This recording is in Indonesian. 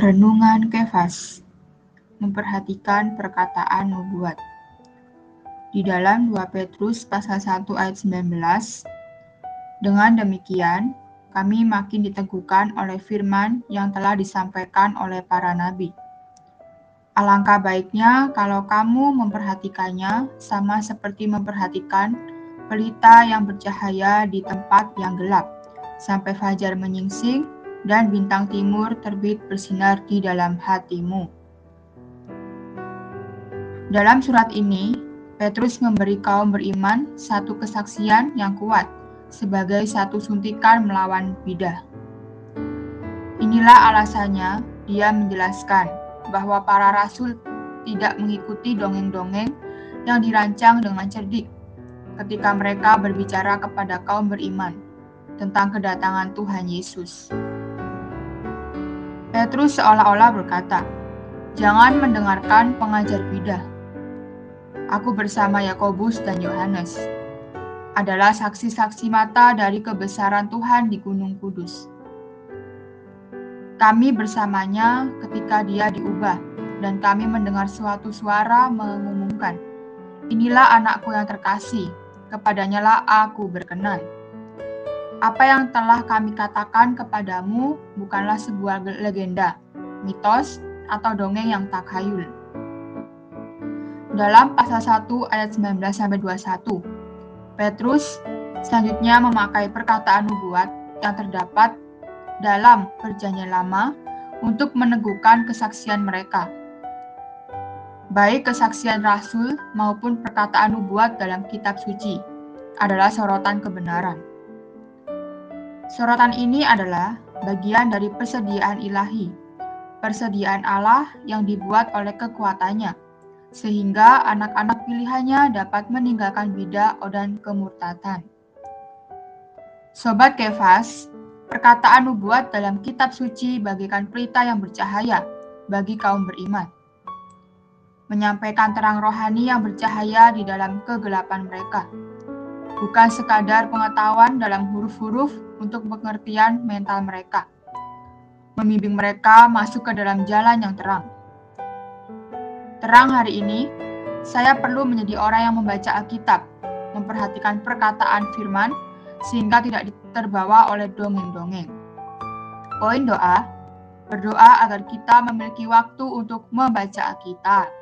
Renungan Kefas Memperhatikan perkataan nubuat Di dalam 2 Petrus pasal 1 ayat 19 Dengan demikian, kami makin diteguhkan oleh firman yang telah disampaikan oleh para nabi. Alangkah baiknya kalau kamu memperhatikannya sama seperti memperhatikan pelita yang bercahaya di tempat yang gelap, sampai fajar menyingsing dan bintang timur terbit bersinar di dalam hatimu. Dalam surat ini, Petrus memberi kaum beriman satu kesaksian yang kuat sebagai satu suntikan melawan bidah. Inilah alasannya dia menjelaskan bahwa para rasul tidak mengikuti dongeng-dongeng yang dirancang dengan cerdik ketika mereka berbicara kepada kaum beriman tentang kedatangan Tuhan Yesus. Petrus seolah-olah berkata, "Jangan mendengarkan pengajar bidah." Aku bersama Yakobus dan Yohanes adalah saksi-saksi mata dari kebesaran Tuhan di Gunung Kudus. Kami bersamanya ketika dia diubah, dan kami mendengar suatu suara mengumumkan, Inilah anakku yang terkasih, kepadanya lah aku berkenan. Apa yang telah kami katakan kepadamu bukanlah sebuah legenda, mitos, atau dongeng yang tak hayul. Dalam pasal 1 ayat 19-21, Petrus selanjutnya memakai perkataan nubuat yang terdapat dalam perjanjian lama untuk meneguhkan kesaksian mereka. Baik kesaksian rasul maupun perkataan nubuat dalam kitab suci adalah sorotan kebenaran. Sorotan ini adalah bagian dari persediaan ilahi, persediaan Allah yang dibuat oleh kekuatannya, sehingga anak-anak pilihannya dapat meninggalkan bidah dan kemurtatan. Sobat Kefas, perkataan nubuat dalam kitab suci bagikan pelita yang bercahaya bagi kaum beriman. Menyampaikan terang rohani yang bercahaya di dalam kegelapan mereka bukan sekadar pengetahuan dalam huruf-huruf untuk pengertian mental mereka. Membimbing mereka masuk ke dalam jalan yang terang. Terang hari ini, saya perlu menjadi orang yang membaca Alkitab, memperhatikan perkataan firman, sehingga tidak terbawa oleh dongeng-dongeng. Poin doa, berdoa agar kita memiliki waktu untuk membaca Alkitab.